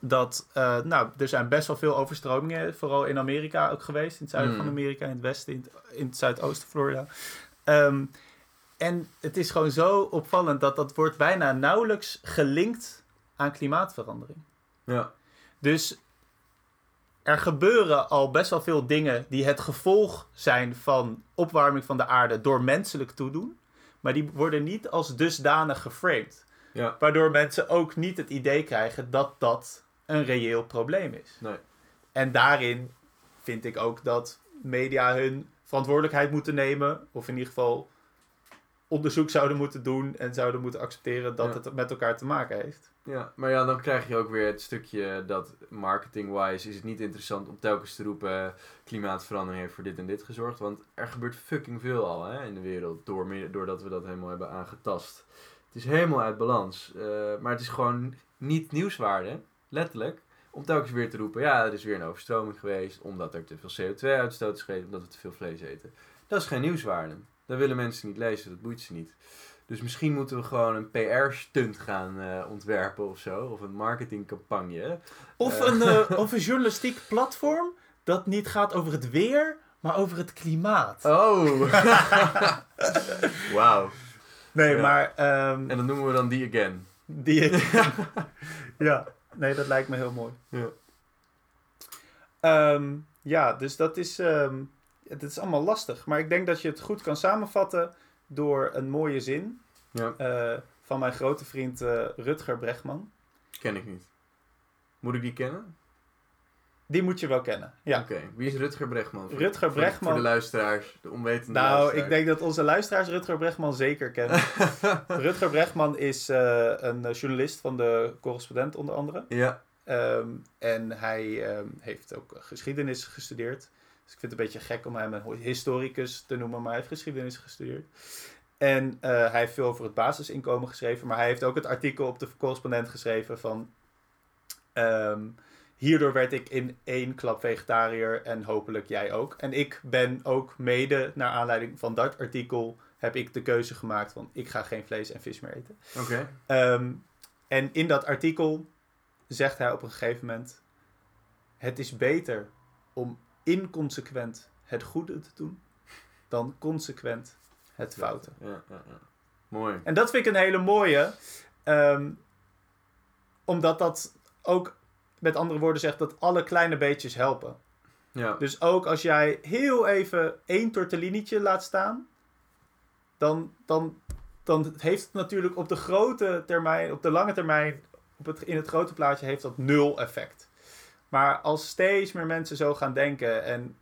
Dat, eh, nou, er zijn best wel veel overstromingen, vooral in Amerika ook geweest. In het zuiden Mm. van Amerika, in het westen, in het, in het zuidoosten Florida. Ehm, en het is gewoon zo opvallend dat dat wordt bijna nauwelijks gelinkt aan klimaatverandering. Ja. Dus er gebeuren al best wel veel dingen die het gevolg zijn van opwarming van de aarde door menselijk toedoen. Maar die worden niet als dusdanig geframed. Ja. Waardoor mensen ook niet het idee krijgen dat dat een reëel probleem is. Nee. En daarin vind ik ook dat media hun verantwoordelijkheid moeten nemen. Of in ieder geval onderzoek zouden moeten doen en zouden moeten accepteren dat Ja. het met elkaar te maken heeft. Ja, maar ja, dan krijg je ook weer het stukje dat marketing-wise is het niet interessant om telkens te roepen eh, klimaatverandering heeft voor dit en dit gezorgd. Want er gebeurt fucking veel al hè, in de wereld door, doordat we dat helemaal hebben aangetast. Het is helemaal uit balans. eh, maar het is gewoon niet nieuwswaarde, letterlijk, om telkens weer te roepen, ja, er is weer een overstroming geweest omdat er te veel CO2-uitstoot is geweest, omdat we te veel vlees eten. Dat is geen nieuwswaarde. Dat willen mensen niet lezen, dat boeit ze niet. Dus misschien moeten we gewoon een PR-stunt gaan eh, ontwerpen of zo. Of een marketingcampagne. Of, Eh. een, eh, <laughs> of een journalistiek platform dat niet gaat over het weer, maar over het klimaat. Oh! <laughs> Wauw. nee, ja. maar ehm, En dat noemen we dan die again. die. <laughs> ja, nee, dat lijkt me heel mooi. Ja. Ehm, ja, dus dat is, ehm, het is allemaal lastig. Maar ik denk dat je het goed kan samenvatten door een mooie zin Ja, eh, van mijn grote vriend eh, Rutger Bregman. ken ik niet. Moet ik die kennen? Die moet je wel kennen. Ja. Oké, wie is Rutger Bregman? Voor- Rutger voor- Bregman- Voor de luisteraars, de onwetende Nou, luisteraars. ik denk dat onze luisteraars Rutger Bregman zeker kennen. <laughs> Rutger Bregman is eh, een journalist van de correspondent onder andere. Ja, Ehm, en hij ehm, heeft ook geschiedenis gestudeerd. Dus ik vind het een beetje gek om hem een historicus te noemen, maar hij heeft geschiedenis gestudeerd. En eh, hij heeft veel over het basisinkomen geschreven, maar hij heeft ook het artikel op de correspondent geschreven van... ehm, hierdoor werd ik in één klap vegetariër en hopelijk jij ook. En ik ben ook mede, naar aanleiding van dat artikel, heb ik de keuze gemaakt van ik ga geen vlees en vis meer eten. oké. Ehm, en in dat artikel zegt hij op een gegeven moment: Het is beter om inconsequent het goede te doen dan consequent het foute. Ja, ja, ja. Mooi. En dat vind ik een hele mooie, ehm, omdat dat ook met andere woorden zegt dat alle kleine beetjes helpen. Ja, Dus ook als jij heel even één tortellinietje laat staan, dan, dan, dan heeft het natuurlijk op de grote termijn, op de lange termijn, op het, in het grote plaatje heeft dat nul effect. Maar als steeds meer mensen zo gaan denken en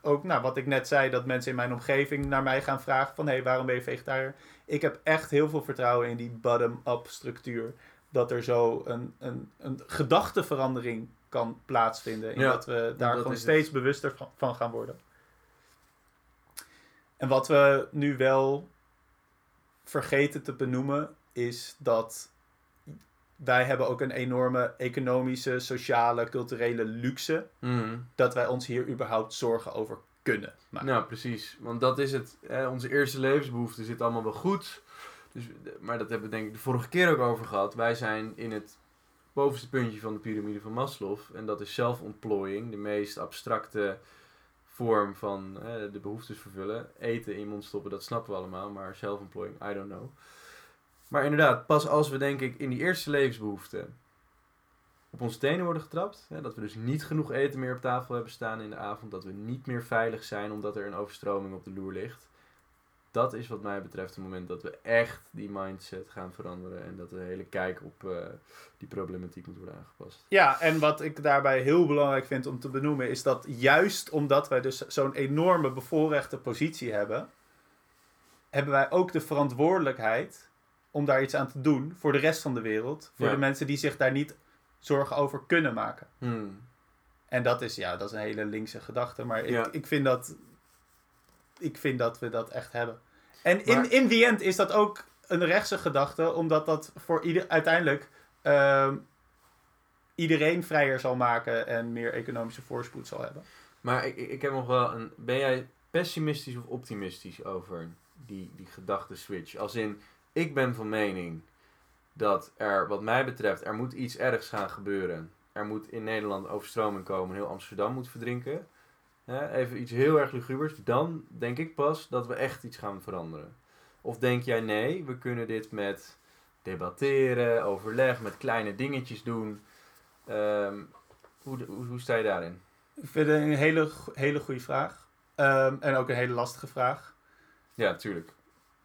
ook nou, wat ik net zei, dat mensen in mijn omgeving naar mij gaan vragen van hé, hey, waarom ben je vegetariër? Ik heb echt heel veel vertrouwen in die bottom-up structuur. Dat er zo een, een, een gedachteverandering kan plaatsvinden. En Ja, dat we daar dat gewoon het. steeds bewuster van gaan worden. En wat we nu wel vergeten te benoemen, is dat wij hebben ook een enorme economische, sociale, culturele luxe. Mhm. Dat wij ons hier überhaupt zorgen over kunnen maken. Nou, precies. Want dat is het. Hè, onze eerste levensbehoeften zitten allemaal wel goed. Dus, maar dat hebben we denk ik de vorige keer ook over gehad. Wij zijn in het bovenste puntje van de piramide van Maslow. En dat is zelfontplooiing. De meest abstracte vorm van hè, de behoeftes vervullen. Eten in je mond stoppen, dat snappen we allemaal. Maar zelfontplooiing, I don't know. Maar inderdaad, pas als we denk ik in die eerste levensbehoeften op onze tenen worden getrapt. Hè, dat we dus niet genoeg eten meer op tafel hebben staan in de avond. Dat we niet meer veilig zijn omdat er een overstroming op de loer ligt. Dat is wat mij betreft het moment dat we echt die mindset gaan veranderen. En dat de hele kijk op eh, die problematiek moet worden aangepast. Ja, en wat ik daarbij heel belangrijk vind om te benoemen, is dat juist omdat wij dus zo'n enorme bevoorrechte positie hebben, hebben wij ook de verantwoordelijkheid om daar iets aan te doen voor de rest van de wereld. Voor Ja. de mensen die zich daar niet zorgen over kunnen maken. Hmm. En dat is, ja, dat is een hele linkse gedachte, maar ik, Ja. ik, vind, dat, ik vind dat we dat echt hebben. En in, Maar- in the end is dat ook een rechtse gedachte, omdat dat voor ieder, uiteindelijk ehm, iedereen vrijer zal maken en meer economische voorspoed zal hebben. Maar ik ik heb nog wel een. Ben jij pessimistisch of optimistisch over die, die gedachte switch? Als in, ik ben van mening dat er, wat mij betreft, er moet iets ergs gaan gebeuren. Er moet in Nederland overstroming komen, heel Amsterdam moet verdrinken. Even iets heel erg lugubers. Dan denk ik pas dat we echt iets gaan veranderen. Of denk jij nee, we kunnen dit met debatteren, overleg, met kleine dingetjes doen. Ehm, hoe, hoe, hoe sta je daarin? Ik vind het een hele, hele goede vraag. Ehm, en ook een hele lastige vraag. Ja, tuurlijk.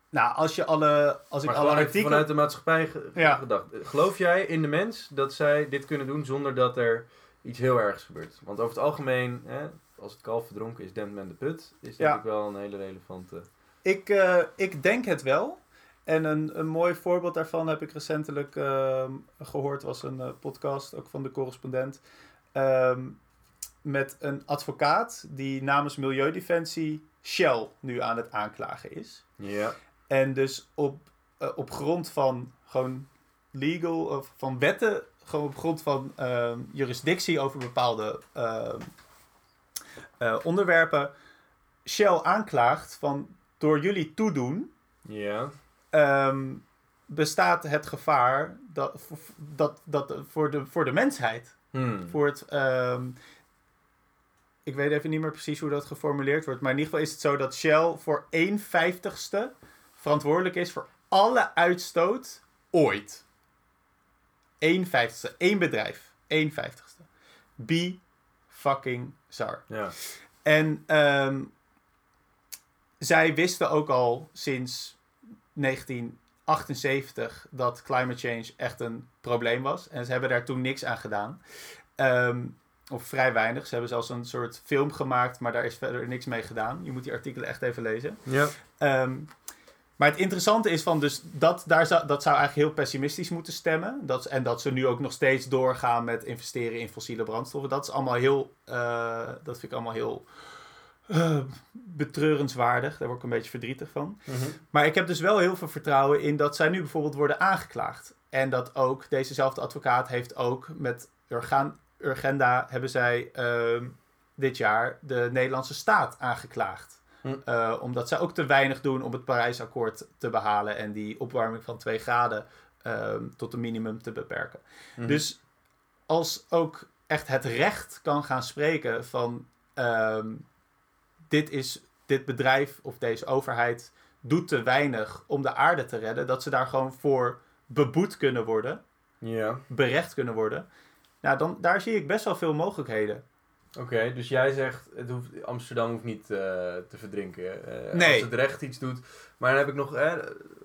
Nou, als je alle, als ik Maar alle artikelen... vanuit de maatschappij ge- Ja. gedacht. Geloof jij in de mens dat zij dit kunnen doen zonder dat er iets heel ergs gebeurt? Want over het algemeen, hè, als het kalf verdronken is, dempt men de put. Is Ja. ik wel een hele relevante... Ik, eh, ik denk het wel. En een, een mooi voorbeeld daarvan heb ik recentelijk ehm, gehoord. was een eh, podcast, ook van de correspondent. ehm, met een advocaat die namens Milieudefensie Shell nu aan het aanklagen is. Ja. En dus op, eh, op grond van gewoon legal, of van wetten, gewoon op grond van ehm, jurisdictie over bepaalde ehm, eh, onderwerpen, Shell aanklaagt van door jullie toedoen Ja. ehm, bestaat het gevaar dat, dat, dat voor, de, voor de mensheid. Hmm. Voor het, ik weet even niet meer precies hoe dat geformuleerd wordt, maar in ieder geval is het zo dat Shell voor 1 vijftigste verantwoordelijk is voor alle uitstoot ooit. 1 vijftigste, één bedrijf, 1 vijftigste. Be fucking zar. Ja. En ehm, zij wisten ook al sinds 1978 dat climate change echt een probleem was. En ze hebben daar toen niks aan gedaan. Ehm, of vrij weinig. Ze hebben zelfs een soort film gemaakt, maar daar is verder niks mee gedaan. Je moet die artikelen echt even lezen. Ja. Ehm, maar het interessante is van dus dat, daar zou, dat zou eigenlijk heel pessimistisch moeten stemmen. Dat, en dat ze nu ook nog steeds doorgaan met investeren in fossiele brandstoffen. Dat is allemaal heel, eh, dat vind ik allemaal heel eh, betreurenswaardig. Daar word ik een beetje verdrietig van. Mhm. Maar ik heb dus wel heel veel vertrouwen in dat zij nu bijvoorbeeld worden aangeklaagd. En dat ook dezezelfde advocaat heeft ook met Urgan, Urgenda hebben zij ehm, dit jaar de Nederlandse staat aangeklaagd. Hm. Eh, omdat zij ook te weinig doen om het Parijsakkoord te behalen en die opwarming van 2 graden ehm, tot een minimum te beperken. Mhm. Dus als ook echt het recht kan gaan spreken van ehm, dit, is, dit bedrijf of deze overheid doet te weinig om de aarde te redden, dat ze daar gewoon voor beboet kunnen worden, Ja. berecht kunnen worden. Nou, dan, daar zie ik best wel veel mogelijkheden. Oké, dus jij zegt het hoeft, Amsterdam hoeft niet eh, te verdrinken. eh, Nee. Als het recht iets doet. Maar dan heb ik nog, eh,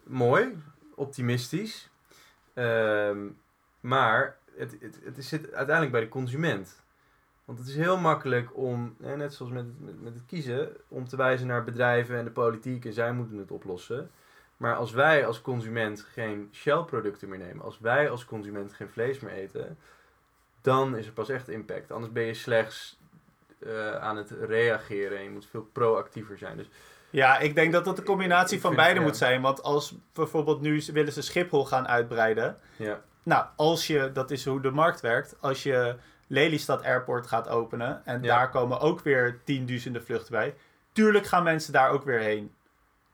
mooi, optimistisch. Ehm, maar het, het, het zit uiteindelijk bij de consument. Want het is heel makkelijk om, eh, net zoals met, met, met het kiezen, om te wijzen naar bedrijven en de politiek en zij moeten het oplossen. Maar als wij als consument geen Shell-producten meer nemen, als wij als consument geen vlees meer eten, dan is er pas echt impact. Anders ben je slechts eh, aan het reageren en je moet veel proactiever zijn. Dus Ja, ik denk dat dat de combinatie van beide ja. moet zijn. Want als bijvoorbeeld nu willen ze Schiphol gaan uitbreiden. ja, Nou, als je, dat is hoe de markt werkt, als je Lelystad Airport gaat openen en Ja. daar komen ook weer tienduizenden vluchten bij, tuurlijk gaan mensen daar ook weer heen.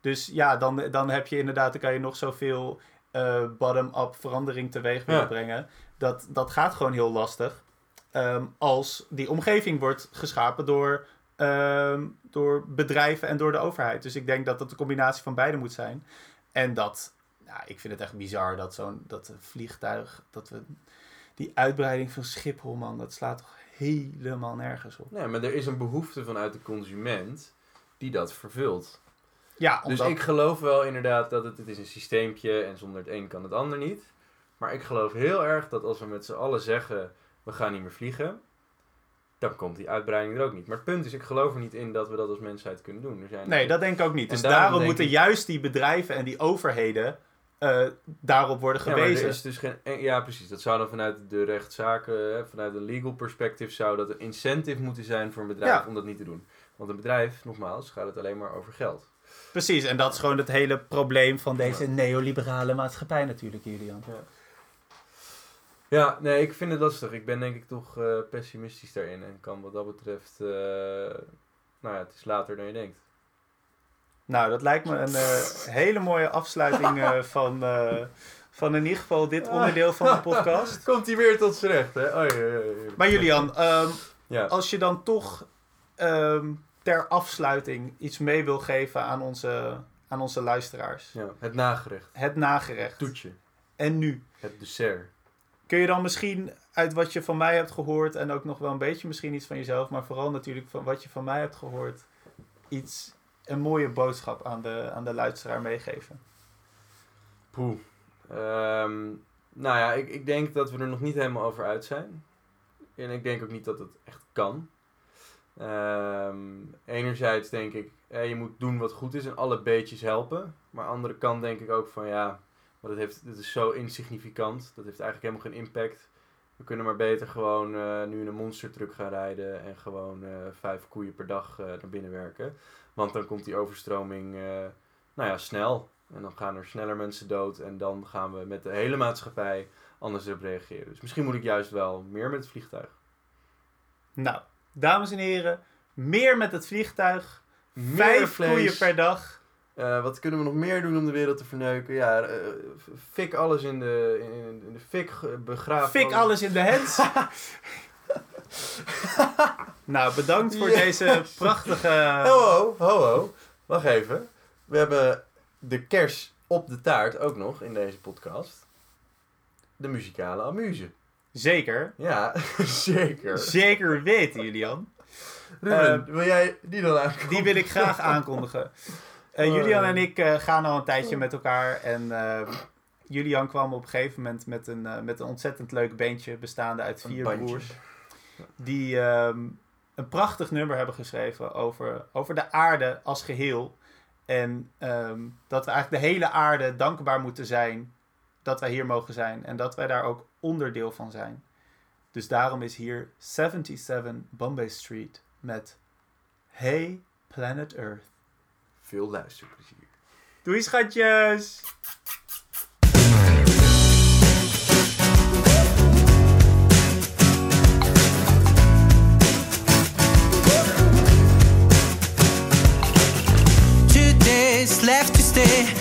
Dus ja, dan, dan heb je inderdaad, dan kan je nog zoveel eh bottom-up verandering teweeg willen Ja. brengen. Dat, dat gaat gewoon heel lastig. Ehm, als die omgeving wordt geschapen door, ehm, door bedrijven en door de overheid. Dus ik denk dat dat de combinatie van beide moet zijn. En dat, nou, ik vind het echt bizar dat zo'n dat vliegtuig, dat we die uitbreiding van Schiphol, man, dat slaat toch helemaal nergens op. nee, maar er is een behoefte vanuit de consument die dat vervult. Ja, Dus ik geloof wel inderdaad dat het, het is een systeempje en zonder het een kan het ander niet. Maar ik geloof heel erg dat als we met z'n allen zeggen, we gaan niet meer vliegen, dan komt die uitbreiding er ook niet. Maar het punt is, ik geloof er niet in dat we dat als mensheid kunnen doen. Er zijn nee, dat denk ik ook niet. Dus daarom moeten ik- juist die bedrijven en die overheden eh, daarop worden Ja, gewezen. is dus geen, en- ja, precies. Dat zou dan vanuit de rechtszaken, hè, vanuit een legal perspective, zou dat een incentive moeten zijn voor een bedrijf Ja. om dat niet te doen. Want een bedrijf, nogmaals, gaat het alleen maar over geld. Precies, en dat is gewoon het hele probleem van deze neoliberale maatschappij natuurlijk, Julian. Ja, nee, ik vind het lastig. Ik ben denk ik toch eh, pessimistisch daarin. En kan wat dat betreft, eh, nou ja, het is later dan je denkt. Nou, dat lijkt me een eh, hele mooie afsluiting <laughs> van, van in ieder geval dit onderdeel van de <laughs> podcast. Komt hij weer tot z'n recht, hè? Ja, ja, ja. Maar Julian, ehm, Ja. als je dan toch ehm, ter afsluiting iets mee wil geven aan onze, aan onze luisteraars. ja, het nagerecht. Het nagerecht. Toetje. En nu? Het dessert. Kun je dan misschien uit wat je van mij hebt gehoord en ook nog wel een beetje misschien iets van jezelf, maar vooral natuurlijk van wat je van mij hebt gehoord, iets een mooie boodschap aan de, aan de luisteraar meegeven? Poeh. Ehm, nou ja, ik, ik denk dat we er nog niet helemaal over uit zijn. En ik denk ook niet dat het echt kan. Ehm, enerzijds denk ik, je moet doen wat goed is en alle beetjes helpen. Maar aan de andere kant denk ik ook van ja, maar dat, heeft, dat is zo insignificant. Dat heeft eigenlijk helemaal geen impact. We kunnen maar beter gewoon uh, nu in een monstertruck gaan rijden en gewoon uh, vijf koeien per dag uh, naar binnen werken. Want dan komt die overstroming nou ja, snel. En dan gaan er sneller mensen dood. En dan gaan we met de hele maatschappij anders op reageren. Dus misschien moet ik juist wel meer met het vliegtuig. Nou, dames en heren, meer met het vliegtuig. Meer Vijf vlees. koeien per dag. Uh, wat kunnen we nog meer doen om de wereld te verneuken? Ja, uh, fik alles in de, in, in de fik, begraven. Fik alles, in de hens. <laughs> nou, bedankt voor deze prachtige... Ho, ho, ho, ho. Wacht even. We hebben de kers op de taart ook nog in deze podcast. De muzikale amuse. Zeker. Ja, <laughs> zeker. Zeker weten, Julian. Ruben, uh, wil jij die dan aankondigen? Die wil ik graag aankondigen. Uh, Julian en ik uh, gaan al een tijdje met elkaar. En Julian kwam op een gegeven moment met een, met een ontzettend leuk bandje bestaande uit vier broers. Die um, een prachtig nummer hebben geschreven over, over de aarde als geheel. En um, dat we eigenlijk de hele aarde dankbaar moeten zijn dat wij hier mogen zijn. En dat wij daar ook onderdeel van zijn. Dus daarom is hier 77 Bombay Street met Hey Planet Earth. Veel luisterplezier. Doei schatjes! left to stay.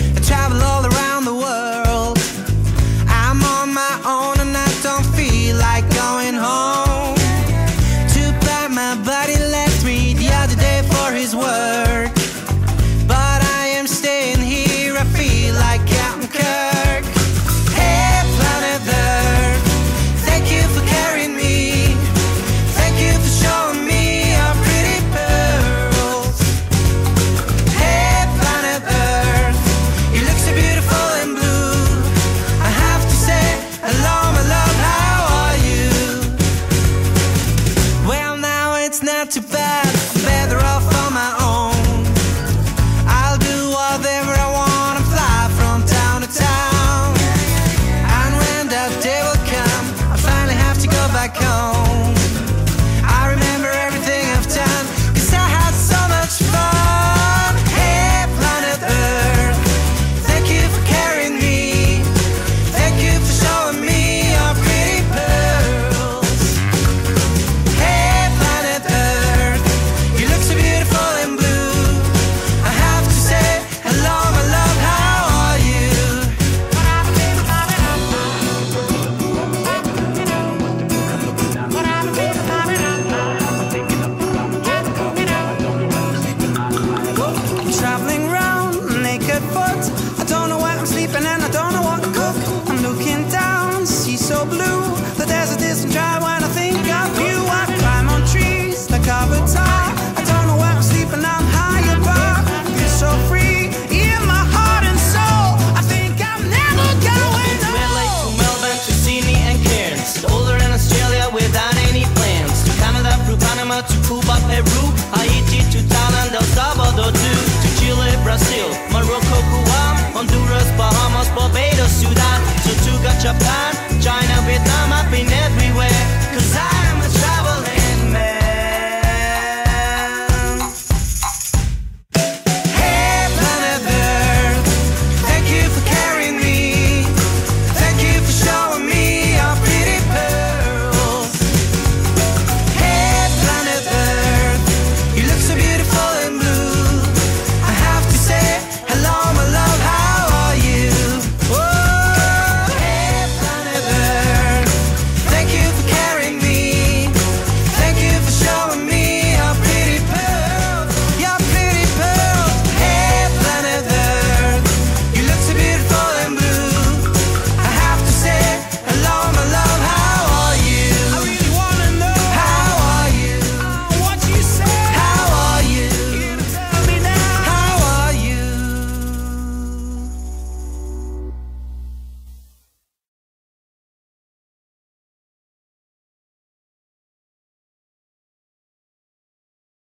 up